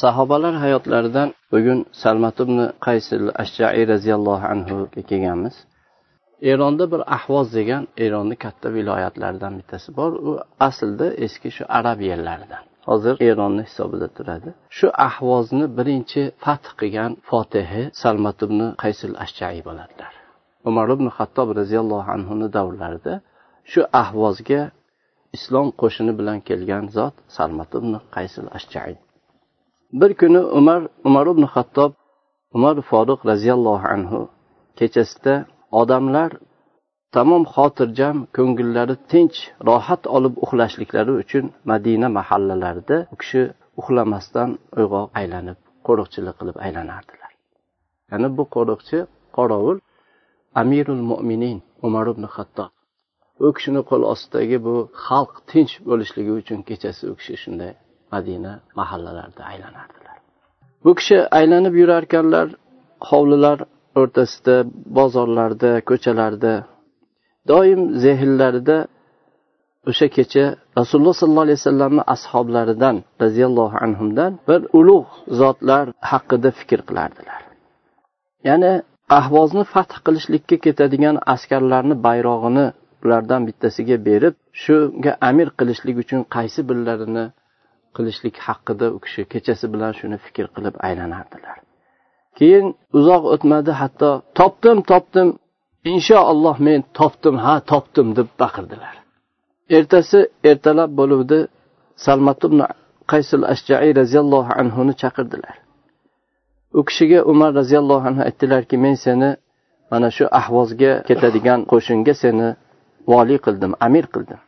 sahobalar hayotlaridan bugun salmat ibn qaysil ashjaiy roziyallohu anhuga kelganmiz. Eronda bir ahvoz degan eronni katta viloyatlaridan bittasi bor. U aslida eski shu arab yerlaridan. Hozir eronni hisobida turadi. Shu ahvozni birinchi fath qilgan fotihi salmat ibn qaysil ashjaiy bo'ladilar. Umar ibn hattob roziyallohu anhuni davrlarida shu ahvozga islom qo'shini bilan kelgan zot salmat ibn qaysil ashjaiy bir kuni umar umar ibn hattob umar foruq roziyallohu anhu kechasida odamlar tamom xotirjam ko'ngillari tinch rohat olib uxlashliklari uchun madina mahallalarida u kishi uxlamasdan uyg'oq aylanib qo'riqchilik qilib aylanardilar. Ya'ni bu qo'riqchi qorovul amirul mo'minin umar ibn hattob u kishini qo'l ostidagi bu xalq tinch bo'lishligi uchun kechasi u kishi shunday madina mahallalarida aylanardilar. Bu kishi aylanib yurarkanlar hovlilar o'rtasida bozorlarda ko'chalarda doim zehnlarida o'sha kecha rasululloh sollallohu alayhi vasallamni ashoblaridan roziyallohu anhudan bir ulug' zotlar haqida fikr qilardilar. Ya'ni ahvozni fath qilishlikka ketadigan askarlarni bayrog'ini ulardan bittasiga berib shunga amir qilishlik uchun qaysi birlarini qilishlik haqida u kishi kechasi bilan shuni fikr qilib aylanardilar. Keyin uzoq o'tmadi hatto topdim topdim inshaalloh men topdim ha topdim deb baqirdilar. Ertasi ertalab bo'luvdi salmat ibn qaysul ashjaiy roziyallohu anhuni chaqirdilar. U kishiga umar roziyallohu anhu aytdilarki men seni mana shu ahvozga ketadigan qo'shinga seni voliy qildim amir qildim.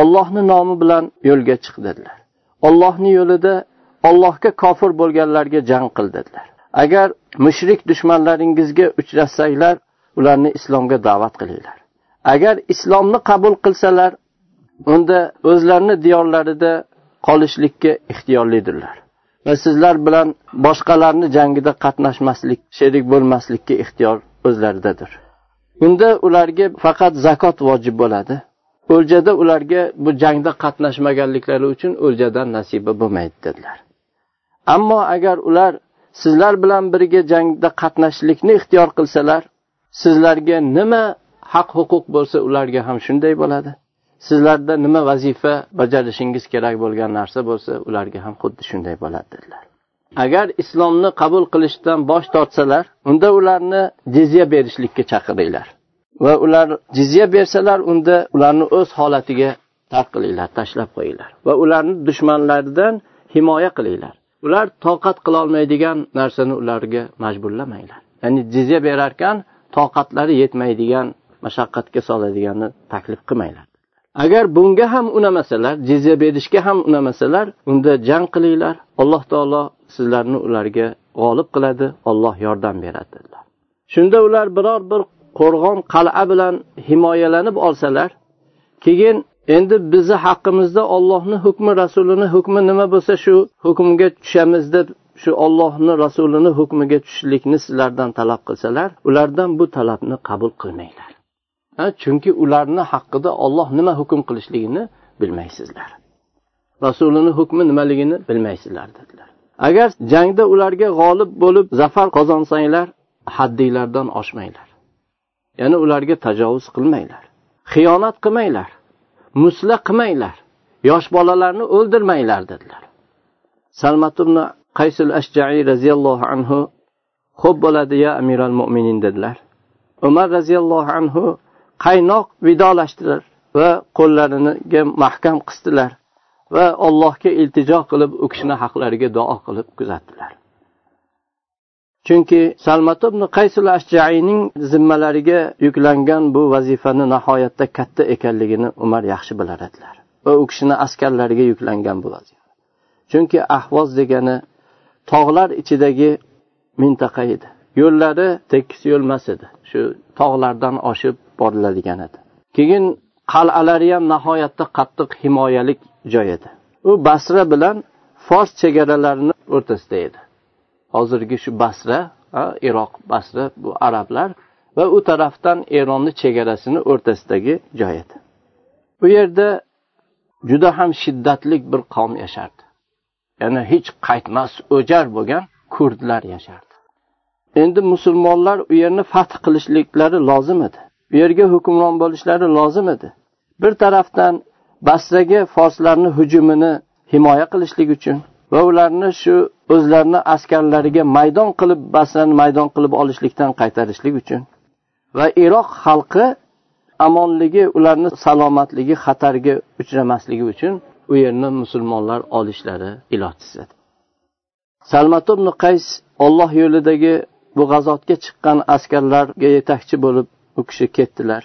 Ollohni nomi bilan yo'lga chiq dedilar. Ollohni yo'lida ollohga kofir bo'lganlarga jang qil dedilar. Agar mushrik dushmanlaringizga uchrashsanglar ularni islomga da'vat qilinglar. Agar islomni qabul qilsalar unda o'zlarini diyorlarida qolishlikka ixtiyorlidirlar. Va sizlar bilan boshqalarni jangida qatnashmaslik sherik bo'lmaslikka ixtiyor o'zlaridadir. Unda ularga faqat zakot vojib bo'ladi. O'ljada ularga bu jangda qatnashmaganliklari uchun o'ljadan nasiba bo'lmaydi dedilar. Ammo agar ular sizlar bilan birga jangda qatnashishlikni ixtiyor qilsalar sizlarga nima haq huquq bo'lsa ularga ham shunday bo'ladi. Sizlarda nima vazifa bajarishingiz kerak bo'lgan narsa bo'lsa ularga ham xuddi shunday bo'ladi dedilar. Agar islomni qabul qilishdan bosh tortsalar unda ularni jizya berishlikka chaqiringlar. Va ular jizya bersalar unda ularni o'z holatiga tark qilinglar tashlab qo'yinglar. Va ularni dushmanlaridan himoya qilinglar. Ular toqat qilolmaydigan narsani ularga majburlamanglar ya'ni jizya berarkan toqatlari yetmaydigan mashaqqatga soladiganni taklif qilmanglar. Agar bunga ham unamasalar jizya berishga ham unamasalar unda jang qilinglar. Alloh taolo sizlarni ularga g'olib qiladi olloh yordam beradi dedilar. Shunda ular biror bir qo'rg'on qal'a bilan himoyalanib olsalar keyin endi bizni haqqimizda ollohni hukmi rasulini hukmi nima bo'lsa shu hukmga tushamiz deb shu ollohni rasulini hukmiga tushishlikni sizlardan talab qilsalar ulardan bu talabni qabul qilmanglar. Chunki ularni haqida olloh nima hukm qilishligini bilmaysizlar. Rasulini hukmi nimaligini bilmaysizlar dedilar. Agar jangda ularga g'olib bo'lib zafar qozonsanglar haddinglardan oshmanglar. Ya'ni ularga tajovuz qilmanglar. Xiyonat qilmanglar. Musla qilmanglar. Yosh bolalarni o'ldirmanglar dedilar. Salmat ibn qaysul ashjaiy roziyallohu anhu xo'p bo'ladi ya amiral mo'minin dedilar. Umar roziyallohu anhu qaynoq vidolashdilar va qo'llarini mahkam qisdilar va allohga iltijo qilib u kishini haqlariga duo qilib kuzatdilar. Chunki salmat ibn qaysul ashjaiyning zimmalariga yuklangan bu vazifani nihoyatda katta ekanligini umar yaxshi bilar edilar. Va u kishini askarlariga yuklangan bu vazifa chunki ahvoz degani tog'lar ichidagi mintaqa edi. Yo'llari tekis yo'l emas edi. Shu tog'lardan oshib boriladigan edi. Keyin qal'alari ham nihoyatda qattiq himoyalik joy edi. U basra bilan fors chegaralarini o'rtasida edi. Hozirgi shu basra iroq basra bu arablar va u tarafdan eronni chegarasini o'rtasidagi joy edi. Bu yerda juda ham shiddatli bir qavm yashardi. Ya'ni hech qaytmas o'jar bo'lgan kurdlar yashardi. Endi musulmonlar u yerni fath qilishliklari lozim edi. U yerga hukmron bo'lishlari lozim edi. Bir tarafdan basraga forslarni hujumini himoya qilishlik uchun va ularni shu o'zlarini askarlariga maydon qilib basrani maydon qilib olishlikdan qaytarishlik uchun. Va iroq xalqi amonligi ularni salomatligi xatarga uchramasligi uchun u yerni musulmonlar olishlari ilojsiz edi salmat ibn qays olloh yo'lidagi bu g'azotga chiqqan askarlarga yetakchi bo'lib u kishi ketdilar.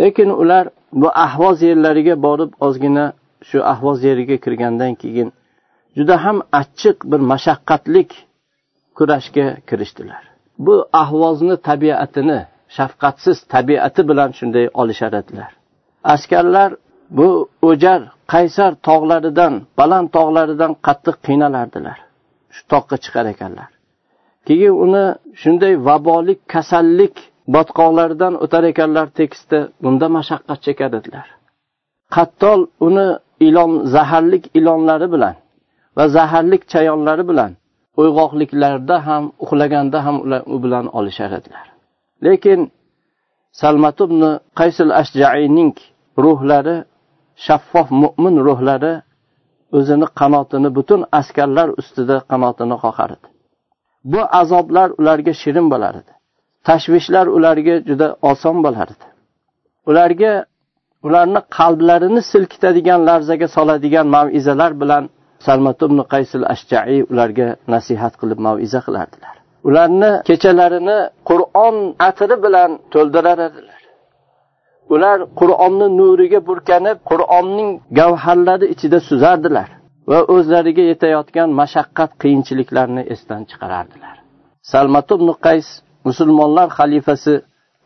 Lekin ular bu ahvoz yerlariga borib ozgina shu ahvoz yeriga kirgandan keyin juda ham achchiq bir mashaqqatlik kurashga kirishdilar. Bu ahvozni tabiatini shafqatsiz tabiati bilan shunday olishar edilar. Askarlar bu o'jar qaysar tog'laridan baland tog'laridan qattiq qiynalardilar. Shu toqqa chiqar ekanlar. Keyin uni shunday vabolik kasallik botqoqlaridan o'tar ekanlar tekisda bunda mashaqqat chekar edilar. Qattol uni ilon zaharlik ilonlari bilan va zaharlik chayonlari bilan uyg'oqliklarda ham uxlaganda ham ular u bilan olishar edilar. Lekin salmat ibn qaysil ashjaiyning ruhlari shaffof mo'min ruhlari o'zini qanotini butun askarlar ustida qanotini qoqar edi. Bu azoblar ularga shirin bo'lar edi. Tashvishlar ularga juda oson bo'lar edi. Ularga ularni qalblarini silkitadigan larzaga soladigan mavizalar bilan salmat ibn qaysil ashjaiy ularga nasihat qilib maviza qilardilar. Ularni kechalarini qur'on atri bilan to'ldirar edilar. Ular qur'onni nuriga burkanib qur'onning gavharlari ichida suzardilar va o'zlariga yetayotgan mashaqqat qiyinchiliklarni esdan chiqarardilar. Salmat ibn qays musulmonlar xalifasi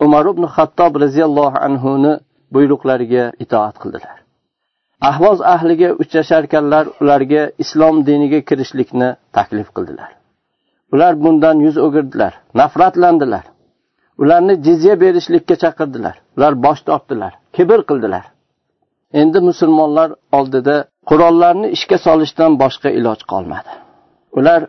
umar ibn xattob roziyallohu anhuni buyruqlariga itoat qildilar. Ahvoz ahliga uchrasharkanlar ularga islom diniga kirishlikni taklif qildilar. Ular bundan yuz o'girdilar nafratlandilar. Ularni jizya berishlikka chaqirdilar. Ular bosh tortdilar kibr qildilar. Endi musulmonlar oldida qurollarni ishga solishdan boshqa iloj qolmadi. Ular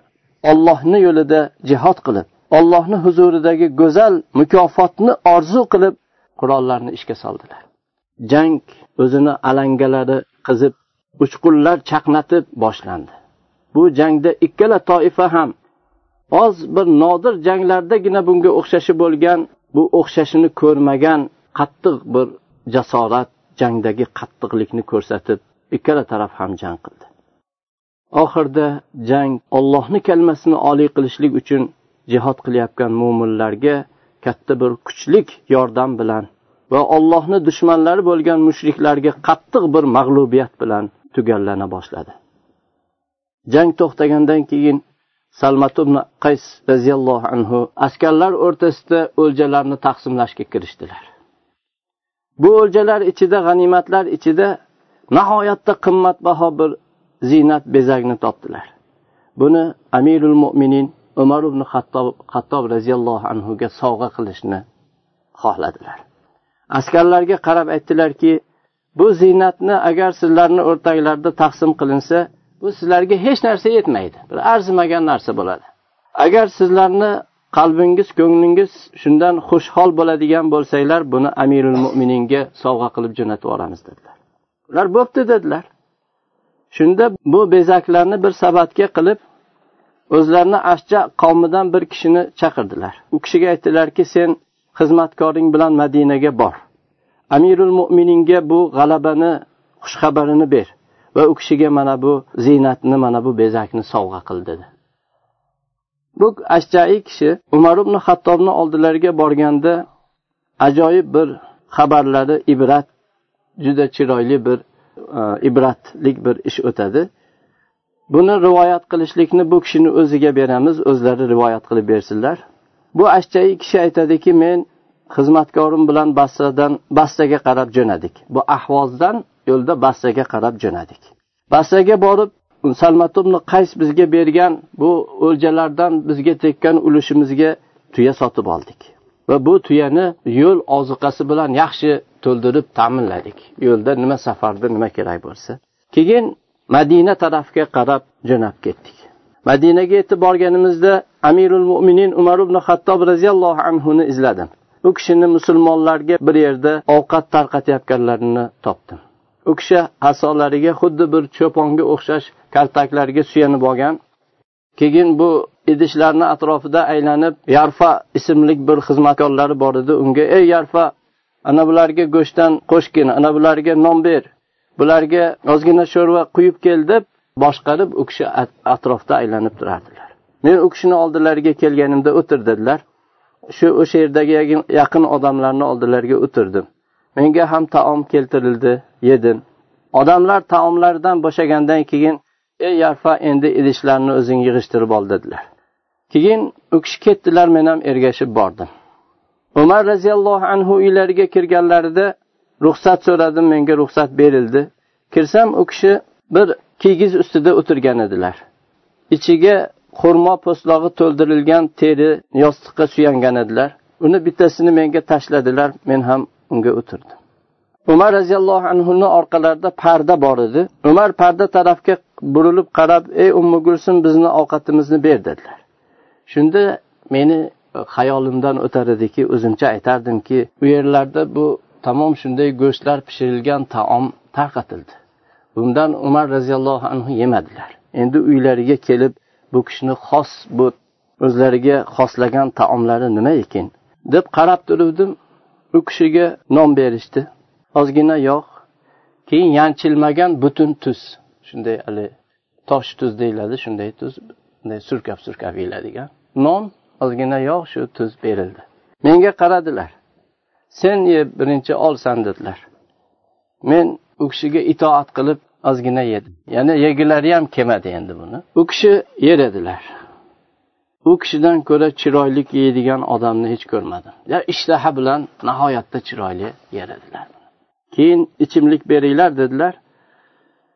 ollohni yo'lida jihod qilib ollohni huzuridagi go'zal mukofotni orzu qilib qurollarni ishga soldilar. Jang o'zini alangalari qizib uchqunlar chaqnatib boshlandi. Bu jangda ikkala toifa ham oz bir nodir janglardagina bunga o'xshashi bo'lgan bu o'xshashini ko'rmagan qattiq bir jasorat jangdagi qattiqlikni ko'rsatib ikkala taraf ham jang qildi. Oxirida jang ollohni kalmasini oliy qilishlik uchun jihod qilayotgan mo'minlarga katta bir kuchlik yordam bilan va ollohni dushmanlari bo'lgan mushriklarga qattiq bir mag'lubiyat bilan tugallana boshladi. Jang to'xtagandan keyin salmat ibn qays roziyallohu anhu askarlar o'rtasida o'ljalarni taqsimlashga kirishdilar. Bu o'ljalar ichida g'animatlar ichida nihoyatda qimmatbaho bir ziynat bezakni topdilar. Buni amirul mo'minin umar ibn hattob radhiyallohu roziyallohu anhuga sovg'a qilishni xohladilar. Askarlarga qarab aytdilarki bu ziynatni agar sizlarni o'rtanglarda taqsim qilinsa bu sizlarga hech narsa yetmaydi. Bir arzimagan narsa bo'ladi. Agar sizlarni qalbingiz ko'nglingiz shundan xushhol bo'ladigan bo'lsanglar buni amirul mo'mininga sovg'a qilib jo'natib yuboramiz dedilar. Ular bo'pti dedilar. Shunda bu bezaklarni bir sabatga qilib o'zlarini ashja qavmidan bir kishini chaqirdilar. U kishiga aytdilarki sen xizmatkoring bilan madinaga bor. Amirul mo'mininga bu g'alabani xushxabarini ber va u kishiga mana bu ziynatni mana bu bezakni sovg'a qil dedi. Bu ashjaiy kishi umar ibn hattobni oldilariga borganda ajoyib bir xabarlari ibrat juda chiroyli bir e, ibratlik bir ish o'tadi. Buni rivoyat qilishlikni bu kishini o'ziga beramiz o'zlari rivoyat qilib bersinlar. Bu ashjaiy kishi aytadiki men xizmatkorim bilan basradan basraga qarab jo'nadik. Bu ahvozdan yo'lda basraga qarab jo'nadik. Basraga borib salmat qays bizga bergan bu o'ljalardan bizga tekkan ulushimizga tuya sotib oldik. Va bu tuyani yo'l ozuqasi bilan yaxshi to'ldirib ta'minladik. Yo'lda nima safarda nima kerak bo'lsa. Keyin madina tarafga qarab jo'nab ketdik. Madinaga yetib borganimizda amirul mo'minin umar ibn xattob roziyallohu anhuni izladim. U kishini musulmonlarga bir yerda ovqat tarqatayotganlarini topdim. U kishi asolariga xuddi bir cho'ponga o'xshash kaltaklarga suyanib olgan. Keyin bu idishlarni atrofida aylanib yarfa ismli bir xizmatkorlari bor edi. Unga ey yarfa ana bularga go'shtdan qo'shgin ana bularga non ber. Bularga ozgina sho'rva quyib kel deb boshqarib u kishi atrofda aylanib turardilar. Men u kishini oldilariga kelganimda o'tir dedilar. Shu o'sha yerdagi yaqin odamlarni oldilariga o'tirdim. Menga ham taom keltirildi yedim. Odamlar taomlardan bo'shagandan keyin ey yarfa endi idishlarni o'zing yig'ishtirib ol dedilar. Keyin u kishi ketdilar men ham ergashib bordim. Umar roziyallohu anhu uylariga kirganlarida ruxsat so'radim menga ruxsat berildi. Kirsam u kishi bir kigiz ustida o'tirgan edilar. Ichiga xurmo po'stlog'i to'ldirilgan teri yostiqqa suyangan edilar. Uni bittasini menga tashladilar men ham unga o'tirdim. Umar roziyallohu anhuni orqalarida parda bor edi. Umar parda tarafga burilib qarab ey ummi gulsum bizni ovqatimizni ber dedilar. Shunda meni xayolimdan o'tar ediki o'zimcha aytardimki u yerlarda bu tamom shunday go'shtlar pishirilgan taom tarqatildi. Bundan umar roziyallohu anhu yemadilar. Endi uylariga kelib bu kishini xos bu o'zlariga xoslagan taomlari nima ekan? deb qarab turuvdim u kishiga non berishdi. Ozgina yog' keyin yanchilmagan butun tuz. Shunday haligi tosh tuz deyiladi shunday tuz bunday surkab surkab yeyiladigan non ozgina yog' shu tuz berildi. Menga qaradilar. Sen ye birinchi olsan dedilar. Men u kishiga itoat qilib ozgina yedim ya'ni yegilari ham kelmadi endi buni. U kishi yer edilar u kishidan ko'ra chiroyli yeydigan odamni hech ko'rmadim ya ishtaha bilan nihoyatda chiroyli yer edilar keyin ichimlik beringlar dedilar.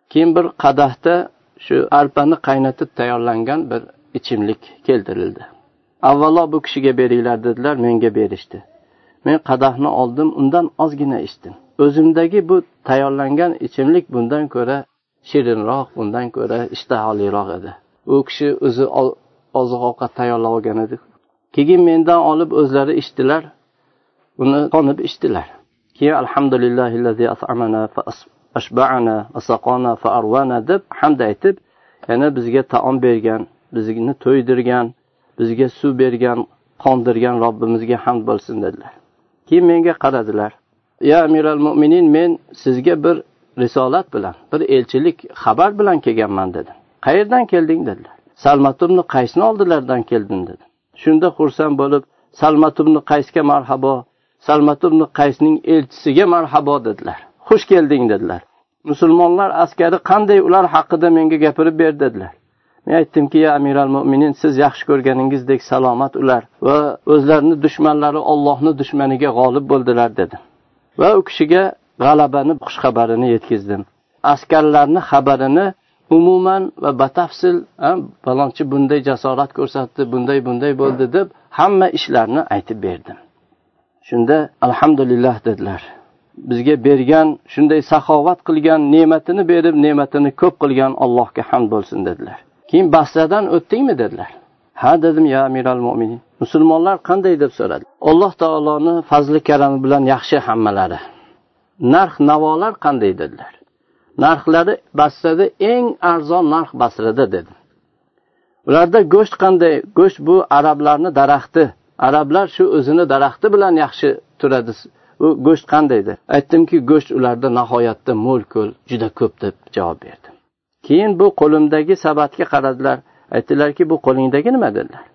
Keyin bir qadahda shu arpani qaynatib tayyorlangan bir ichimlik keltirildi. Avvalo bu kishiga beringlar dedilar menga berishdi. Men qadahni oldim undan ozgina ichdim. O'zimdagi bu tayyorlangan ichimlik bundan ko'ra shirinroq bundan ko'ra ishtaholiroq edi. U kishi o'zi oziq ovqat tayyorlab olgan edi. Keyin mendan olib o'zlari ichdilar uni qonib ichdilar. Keyin alhamdulillahillazi as'amana fa ashba'ana asaqana fa arwana deb hamd aytib yana bizga taom bergan bizni to'ydirgan bizga suv bergan qondirgan robbimizga hamd bo'lsin dedilar. Keyin menga qaradilar ya amiral mo'minin men sizga bir risolat bilan bir elchilik xabar bilan kelganman dedim. Qayerdan kelding? dedilar. Salmat ibn qaysni oldilaridan keldim dedi shunda xursand bo'lib salmat ibn qaysga marhabo salmat ibn qaysning elchisiga marhabo dedilar. Xush kelding dedilar. Musulmonlar askari qanday ular haqida menga gapirib ber dedilar. Men aytdimki ya amiral mo'minin siz yaxshi ko'rganingizdek salomat ular va o'zlarini dushmanlari ollohni dushmaniga g'olib bo'ldilar dedim. Va u kishiga g'alabani xushxabarini yetkazdim. Askarlarni xabarini umuman va batafsil falonchi bunday jasorat ko'rsatdi bunday bunday bo'ldi deb hamma ishlarni aytib berdim. Shunda alhamdulillah dedilar. Bizga bergan shunday saxovat qilgan ne'matini berib ne'matini ko'p qilgan allohga hamd bo'lsin dedilar. Keyin basradan o'tdingmi? dedilar. Ha dedim ya amiral mo'minin musulmonlar qanday? deb so'radi. Alloh taoloni fazli karami bilan yaxshi hammalari narx navolar qanday? dedilar. Narxlari basrada eng arzon narx basrada dedi ularda go'sht qanday? Go'sht bu arablarni daraxti arablar shu o'zini daraxti bilan yaxshi turadi u go'sht qandaydi aytdimki go'sht ularda nihoyatda mo'l ko'l juda ko'p deb javob berdim. Keyin bu qo'limdagi sabatga qaradilar aytdilarki bu qo'lingdagi nima dedilar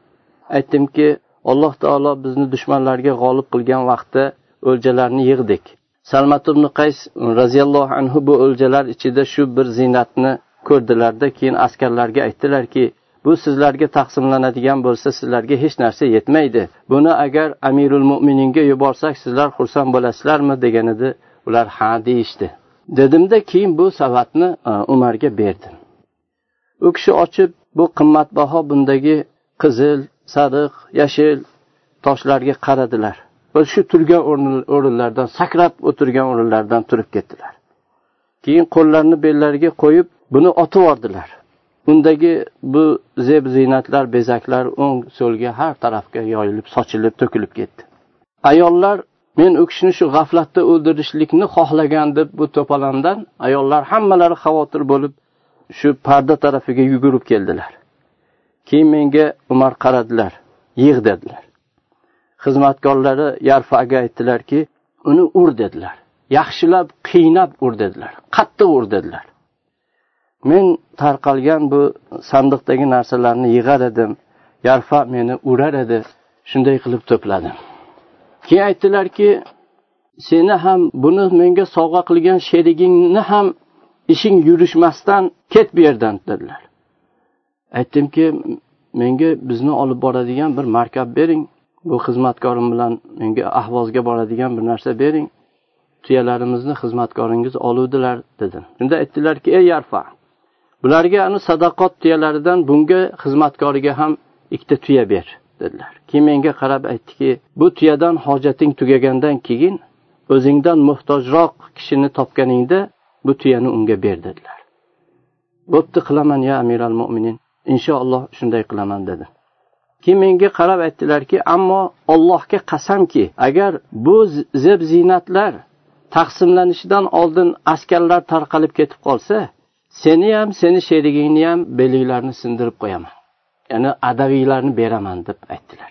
aytdimki alloh taolo bizni dushmanlarga g'olib qilgan vaqtda o'ljalarni yig'dik. Salmat ibn qays roziyallohu anhu bu o'ljalar ichida shu bir ziynatni ko'rdilarda keyin askarlarga aytdilarki bu sizlarga taqsimlanadigan bo'lsa sizlarga hech narsa yetmaydi. Buni agar amirul mo'mininga yuborsak sizlar xursand bo'lasizlarmi degan edi ular ha deyishdi. Dedimda keyin bu savatni e, umarga berdim. U kishi ochib bu qimmatbaho bundagi qizil sariq yashil toshlarga qaradilar. Va shu turgan o'rinlardan sakrab o'tirgan o'rinlaridan turib ketdilar. Keyin qo'llarini bellariga qo'yib buni otib yubordilar undagi bu zeb ziynatlar bezaklar o'ng so'lga har tarafga yoyilib sochilib to'kilib ketdi. Ayollar men u kishini shu g'aflatda o'ldirishlikni xohlagan deb bu to'polondan ayollar hammalari xavotir bo'lib shu parda tarafiga yugurib keldilar. Keyin menga umar qaradilar yig' dedilar. Xizmatkorlari yarfaga aytdilarki uni ur dedilar. Yaxshilab qiynab ur dedilar qattiq ur dedilar. Men tarqalgan bu sandiqdagi narsalarni yig'ar edim yarfa meni urar edi shunday qilib to'pladim. Keyin aytdilarki seni ham buni menga sovg'a qilgan sherigingni ham ishing yurishmasdan ket bu yerdan dedilar. Aytdimki menga bizni olib boradigan bir markab bering. Bu xizmatkorim bilan menga ahvozga boradigan bir narsa bering. Tuyalarimizni xizmatkoringiz oluvdilar dedim. Shunda aytdilarki ey yarfa bularga ani sadaqot tuyalaridan bunga xizmatkoriga ham ikkita tuya ber dedilar. Keyin menga qarab aytdiki bu tuyadan hojating tugagandan keyin o'zingdan muhtojroq kishini topganingda bu tuyani unga ber dedilar. Bo'pti qilaman ya amiral mo'minin inshaalloh shunday qilaman dedi keyin menga qarab aytdilarki ammo ollohga qasamki agar bu zeb ziynatlar taqsimlanishidan oldin askarlar tarqalib ketib qolsa seni ham seni sherigingni ham belinglarni sindirib qo'yaman. Ya'ni adaviylarni beraman deb aytdilar.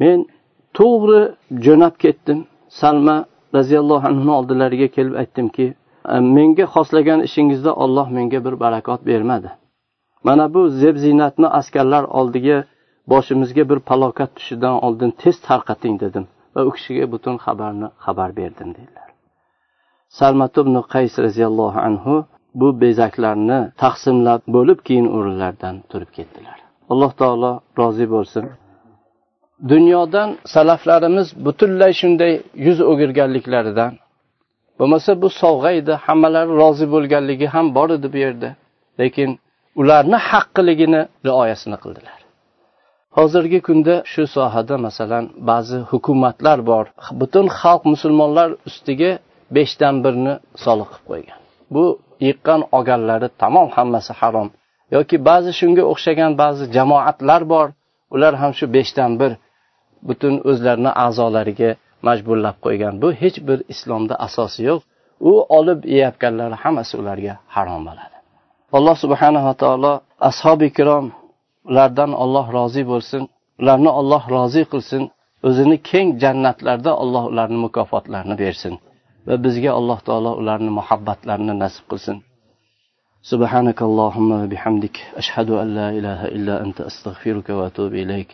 Men to'g'ri jo'nab ketdim. Salma roziyallohu anhuni oldilariga kelib aytdimki Ehm, menga xoslagan ishingizda olloh menga bir barakot bermadi. Mana bu zeb ziynatni askarlar oldiga boshimizga bir palokat tushishidan oldin tez tarqating dedim va u kishiga butun xabarni xabar berdim dedilar. Salmat ibn qays roziyallohu anhu bu bezaklarni taqsimlab bo'lib keyin o'rinlaridan turib ketdilar. Alloh taolo rozi bo'lsin. Dunyodan salaflarimiz butunlay shunday yuz o'girganliklaridan bo'lmasa bu sovg'a edi hammalari rozi bo'lganligi ham bor edi bu yerda. Lekin ularni haqqiligini rioyasini qildilar. Hozirgi kunda shu sohada masalan ba'zi hukumatlar bor. Butun xalq musulmonlar ustiga beshdan birni soliq qilib qo'ygan. Bu yiqqan olganlari tamom hammasi harom. Yoki ba'zi shunga o'xshagan ba'zi jamoatlar bor. Ular ham shu beshdan bir butun o'zlarini a'zolariga majburlab qo'ygan bu hech bir islomda asosi yo'q u olib yeyotganlari hammasi ularga harom bo'ladi alloh subhanava taolo ashobi ikromlardan olloh rozi bo'lsin ularni olloh rozi qilsin o'zini keng jannatlarda alloh ularni mukofotlarini bersin va bizga alloh taolo ularni muhabbatlarini nasib qilsin سبحانك اللهم وبحمدك أشهد أن لا إله إلا أنت أستغفرك وأتوب إليك